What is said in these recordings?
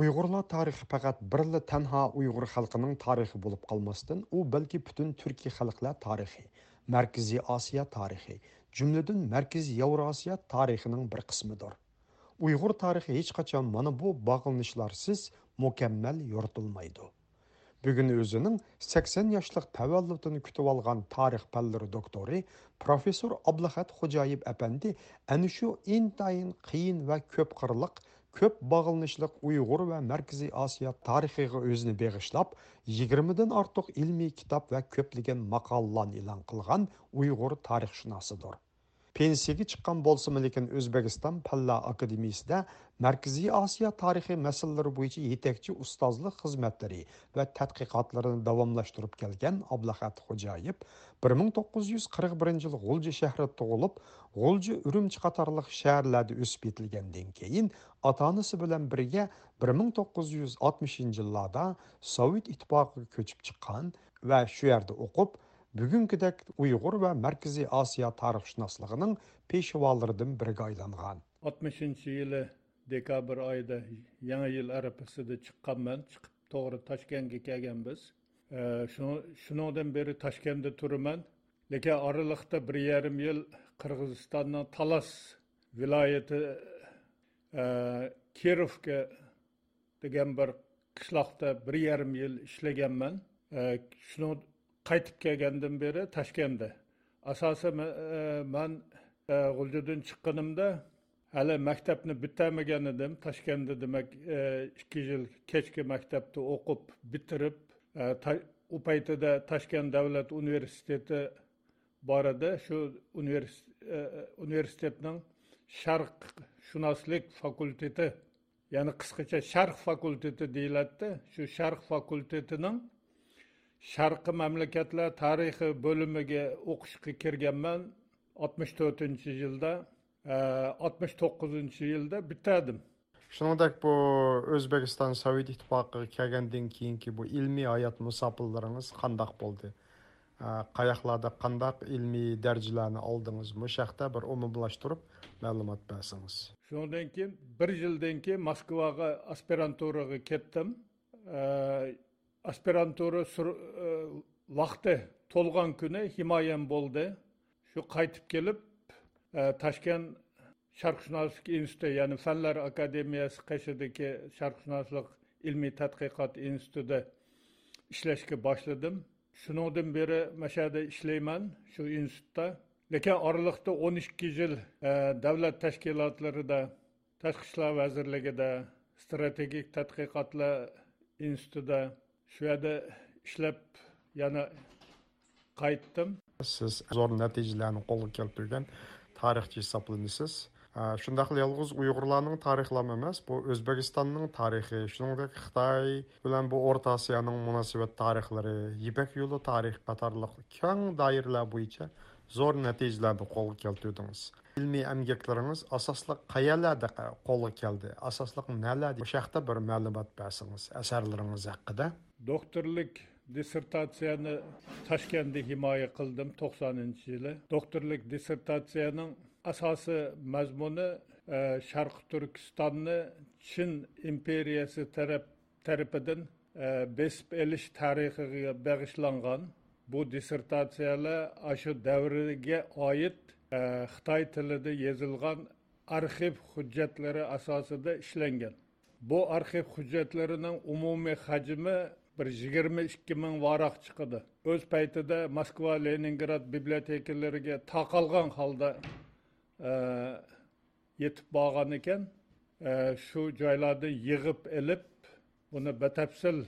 uyg'urlar tarixi faqat birla tanha uyg'ur xalqining tarixi bo'lib qolmasdan u balki butun turkiy xalqlar tarixi markaziy osiyo tarixi jumladan markaziy yevrosiyo tarixining bir qismidir. Uyg'ur tarixi hech qachon mana bu bog'lanishlarsiz mukammal yoritilmaydi. Bugun o'zining 80 yoshlik tavalludini kutib olgan tarix fanlari doktori professor ablahat xo'jayev apandi ana shu intayin qiyin va ko'p qirliq көп бағылнышлық ұйғыр вә мәркізі асия тарихиға өзіні беғішлап, 20-ден артық ілмей кітап вә көпліген мақалылан илан қылған ұйғыр тарихшынасыдыр. Pensiyaga chiqqan bo'lsa lekin o'zbekiston palla akademiyasida markaziy osiyo tarixi masalalari bo'yicha yetakchi ustozlik xizmatlari va tadqiqotlarini davomlashtirib kelgan ablahat xo'jayev bir ming to'qqiz yuz qirq birinchi yil g'ulji shahrida tug'ilib g'ulji urumchi qatorliq shaharlarda o'sib yetilgandan keyin ota onasi bilan birga bir ming to'qqiz yuz oltmishinchi yillarda sovet ittifoqiga ko'chib chiqqan va shu yerda o'qib бүгінгідек ұйғыр ва Мәркізі Асия тарихшынасылығының пешеваларыдың biriga aylangan 60 yili dekabr oyida yangi yil arafasida chiqqanman chiqib to'g'ri toshkentga kelganmiz shundan beri toshkentda turaman lekin oraliqda bir yarim yil qirg'izistonning talas viloyati kirovga degan bir qishloqda bir yarim yil ishlaganman shuni qaytib kelgandan beri toshkentda asosan e, man e, g'uljadan chiqqanimda hali maktabni bitamagan edim. Toshkentda demak e, ikki yil kechki maktabni o'qib bitirib u paytida toshkent davlat universiteti bor edi. Shu universitetning sharqshunoslik fakulteti ya'ni qisqacha sharq fakulteti deyiladida shu sharq fakultetining sharqi mamlakatlar tarixi bo'limiga o'qishga kirganman. oltmish to'rtinchi yilda oltmish to'qqizinchi yilda bitirdim shuningdek bu o'zbekiston sovet ittifoqiga kelgandan keyingi bu ilmiy hayot musofillaringiz qandoq bo'ldi? Qayoqlarda qandaq ilmiy darajalarni oldingiz? Bu haqda bir umumlashtirib ma'lumot bersangiz. Shundan keyin bir yildan keyin moskvaga aspiranturaga ketdim aspirantura e, vaqti to'lgan kuni himoyam bo'ldi. Shu qaytib kelib e, toshkent sharqshunoslik instituti ya'ni fanlar akademiyasi qashidagi sharqshunoslik ilmiy tadqiqot institutida ishlashga boshladim. Shundan beri mana shu yerda ishlayman shu institutda. Lekin oraliqda o'n ikki yil e, davlat tashkilotlarida tashqi ishlar vazirligida strategik tadqiqotlar institutida shu yerda ishlab yana qaytdim. Siz zo'r natijalarni qo'lga keltirgan tarixchi hisoblanasiz. Shundoq yolg'iz uyg'urlarning tarixlami emas bu o'zbekistonning tarixi shuningdek xitoy bilan bu o'rta osiyoning munosabat tarixlari yipak yo'li tarix qatorliq keng doiralar bo'yicha zo'r natijalarni qo'lga keltirdingiz. Ilmiy amgaklaringiz asosli qayalarda qo'lga keldi asosli nalar o'sha haqda bir ma'lumot bersangiz asarlaringiz haqida. Doktorlik dissertatsiyani toshkentda himoya qildim to'qsoninchi yili. Doktorlik dissertatsiyaning asosi mazmuni e, sharq sharqi turkistonni chin imperiyasi taraf tarafidan e, besib elish tarixiga bag'ishlangan. Bu dissertatsiyalar shu davriga oid e, xitoy tilida yozilgan arxiv hujjatlari asosida ishlangan. Bu arxiv hujjatlarining umumiy hajmi bir yigirma ikki ming varaq chiqadi. O'z paytida moskva leningrad bibliotekalariga taqalgan holda e, yetib borgan ekan. E, shu joylarni yig'ib ilib buni batafsil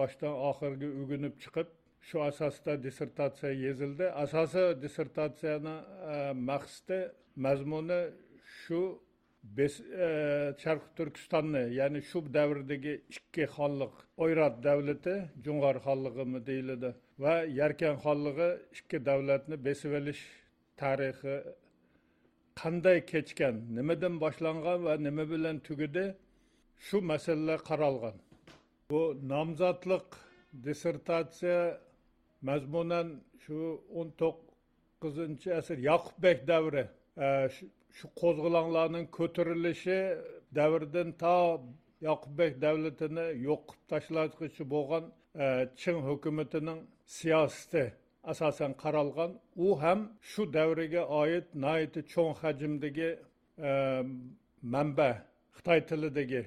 boshdan oxiriga o'rganib chiqib shu asosda dissertatsiya yozildi asosiy dissertatsiyani e, maqsadi mazmuni shu E, sharqi turkistonni ya'ni shu davrdagi ikki xonliq Oyrat davlati jo'ng'or xonlig'imi deyiladi va yarkan xonlig'i ikki davlatni besib olish tarixi qanday kechgan nimadan boshlangan va nima bilan tugadi shu masalalar qaralgan. Bu nomzodlik dissertatsiya mazmunan shu o'n to'qqizinchi asr yoqubbek davri e, shu qo'zg'olonlarning ko'tarilishi davridan to yoqubbek davlatini yo'q qilib tashlashchi bo'lgan e, chin hukumatining siyosati asosan qaralgan. U ham shu davriga oid nati cho'ng hajmdagi e, manba xitoy tilidagi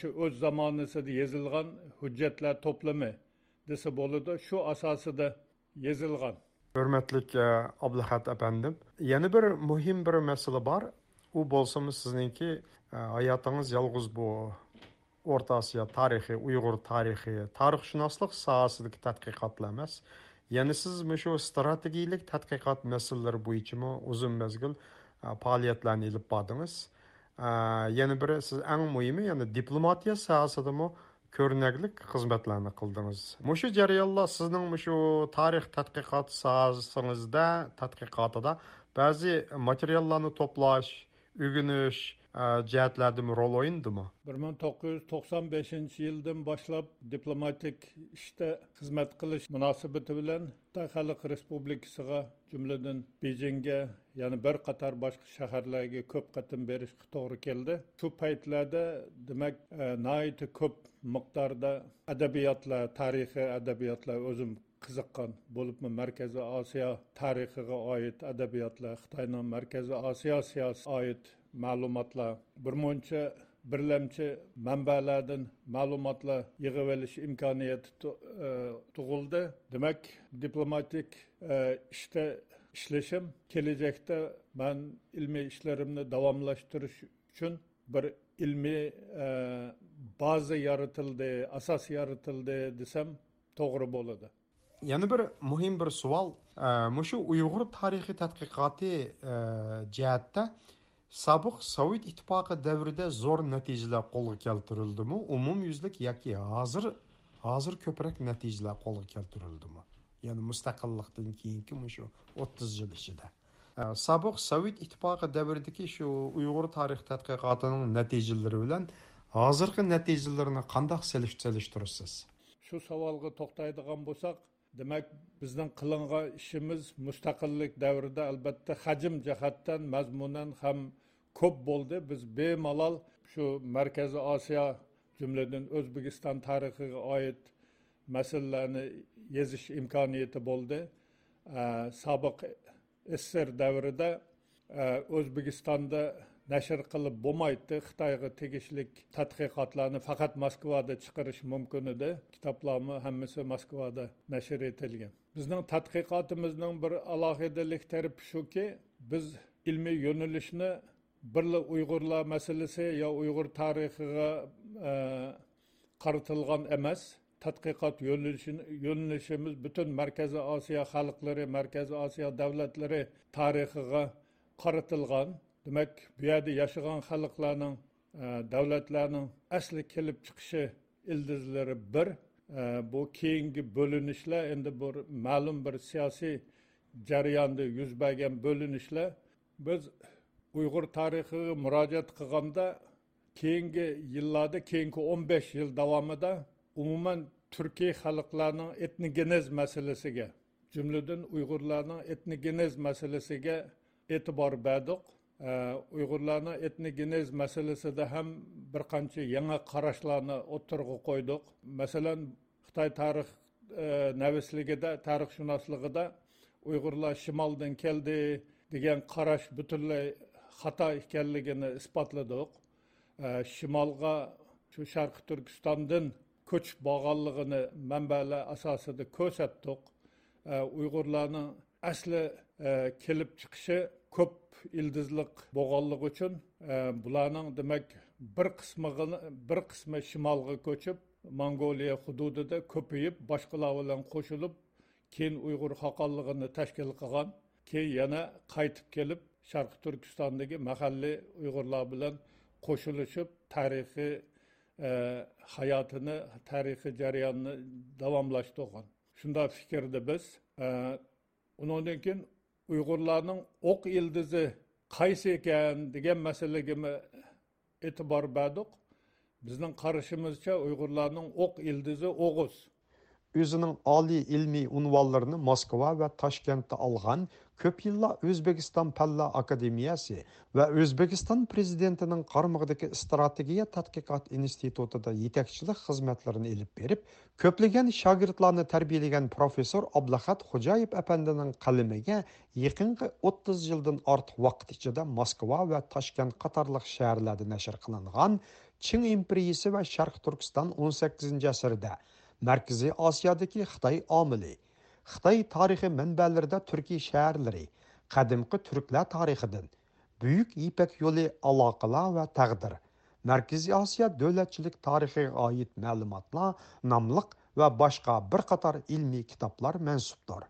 shu o'z zamonasida yozilgan hujjatlar to'plami desa bo'ladi. Shu asosida yozilgan hurmatli ablahat apandim yana bir muhim bir masala bor u bo'lsami sizningki e, hayotingiz yolg'iz bu o'rta osiyo tarixi uyg'ur tarixi tarixshunoslik sohasidagi tadqiqotlar emas yana siz shu strategiyalik tadqiqot masalalari bo'yichami uzun mazgil e, faoliyatlarni ilib bordingiz e, yana biri siz eng muhimi yana diplomatiya sohasidami ko'rinaklik xizmatlarni qildingiz. Mushu jarayonlar sizning shu tarix tadqiqot sohasingizda tadqiqotida ba'zi materiallarni to'plash o'rganish e, jihatlardan rol o'yindimi? bir ming to'qqiz yuz to'qson beshinchi yildan boshlab diplomatik ishda xizmat qilish munosabati bilan xitoy xalq respublikasiga jumladan bejingga ya'ni bir qator boshqa shaharlarga ko'p qatim berishga to'g'ri keldi. Shu paytlarda demak e, ko'p miqdorda adabiyotlar tarixiy adabiyotlar o'zim qiziqqan bo'libmi? Markaziy osiyo tarixiga oid adabiyotlar xitoyni markaziy osiyo siyosiga oid ma'lumotlar. Birmuncha birlamchi manbalardan ma'lumotlar yig'ib olish imkoniyati e, tug'ildi. Demak diplomatik e, ishda ishlashim kelajakda man ilmiy ishlarimni davomlashtirish uchun bir ilmiy e, baza yaratildi asos yaratildi desam to'g'ri bo'ladi yana bir muhim bir savol shu uyg'ur tarixi tadqiqoti jihatda sobiq sovet ittifoqi davrida zo'r natijalar qo'lga keltirildimi? Umumyuzlik yoki hozir hozir ko'proq natijalar qo'lga keltirildimi? Ya'ni mustaqillikdan keyingi shu o'ttiz yil ichida. Sobiq sovet ittifoqi davridagi shu uyg'ur tarix tadqiqotining natijalari bilan hozirgi natijalarni qandoq selishtirasiz shu savolga to'xtaydigan bo'lsak demak bizning qilingan ishimiz mustaqillik davrida albatta hajm jihatdan mazmunan ham ko'p bo'ldi. Biz bemalol shu markaziy osiyo jumladan o'zbekiston tarixiga oid masalalarni yozish imkoniyati bo'ldi. Sobiq sssr davrida o'zbekistonda nashr qilib bo'lmaydi. Xitoyga tegishli tadqiqotlarni faqat moskvada chiqarish mumkin edi. Kitoblarni hammasi moskvada nashr etilgan. Bizning tadqiqotimizning bir alohidalik tarafi shuki biz ilmiy yo'nalishni birla uyg'urlar masalasi yo uyg'ur tarixiga e, qaratilgan emas tadqiqot yo'nalishimiz butun markaziy osiyo xalqlari markaziy osiyo davlatlari tarixiga qaratilgan. Demak bu yerda yashagan xalqlarning e, davlatlarning asli kelib chiqishi ildizlari bir. E, bu keyingi bo'linishlar endi bir ma'lum bir siyosiy jarayonda yuz bergan bo'linishlar. Biz uyg'ur tarixiga murojaat qilganda keyingi yillarda keyingi o'n besh yil davomida umuman turkiy xalqlarning etnogenez masalasiga jumladan uyg'urlarning etnogenez masalasiga e'tibor berdik. Uyg'urlarni etnogenez masalasida ham bir qancha yangi qarashlarni o'ttirg'a qo'ydik masalan xitoy tarix navisligida tarixshunosligida uyg'urlar shimoldan keldi degan qarash butunlay xato ekanligini isbotladik shimolga shu sharqi turkistondan ko'chib borganligini manbalar asosida ko'rsatdik uyg'urlarni asli kelib chiqishi ko'p ildizliq bo'lganligi uchun e, bularning demak bir qismi bir qismi shimolga ko'chib mongoliya hududida ko'payib boshqalar bilan qo'shilib keyin uyg'ur xoqonligini tashkil qilgan keyin yana qaytib kelib sharqi turkistondagi mahalliy uyg'urlar bilan qo'shilishib tarixiy e, hayotini tarixiy jarayonni davomlashtirgan. Shunday fikrda biz e, undan keyin uyg'urlarning o'q ildizi qaysi ekan degan masalaga e'tibor berdik. Bizning qarashimizcha uyg'urlarning o'q ildizi o'g'uz o'zining oliy ilmiy unvonlarini moskva va toshkentda olgan ko'p yillar o'zbekiston palla akademiyasi va o'zbekiston prezidentining qarmog'idagi strategiya tadqiqot institutida yetakchilik xizmatlarini ilib berib ko'plagan shogirdlarni tarbiyalagan professor ablahat xo'jayev apandining qalamiga yaqinqi o'ttiz yildan ortiq vaqt ichida moskva va toshkent qatorliq shaharlarda nashr qilingan ching imperiyasi va Sharq Turkiston 18-asrda Markaziy Osiyodagi Xitoy omili, Хытай тарихи мәнбәләрдә түркі шәһәрләре, кадимкы төрклар тарихыдан Бүйүк Ипек жолу алакалар ва тагдир, Мәркәзи Азия дәүләтчилек тарихыга айт мәгълүматлар, намлық ва башка бер катар илми китаплар мәнсубдар.